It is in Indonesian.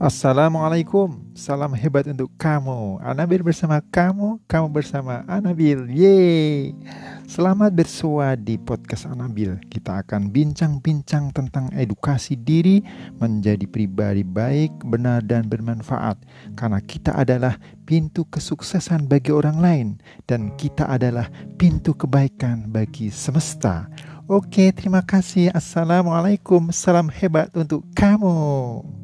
Assalamualaikum, salam hebat untuk kamu. Anabil bersama kamu, kamu bersama Anabil. Yeay! Selamat bersua di podcast Anabil. Kita akan bincang-bincang tentang edukasi diri menjadi pribadi baik, benar, dan bermanfaat. Karena kita adalah pintu kesuksesan bagi orang lain, dan kita adalah pintu kebaikan bagi semesta. Oke, terima kasih. Assalamualaikum, salam hebat untuk kamu.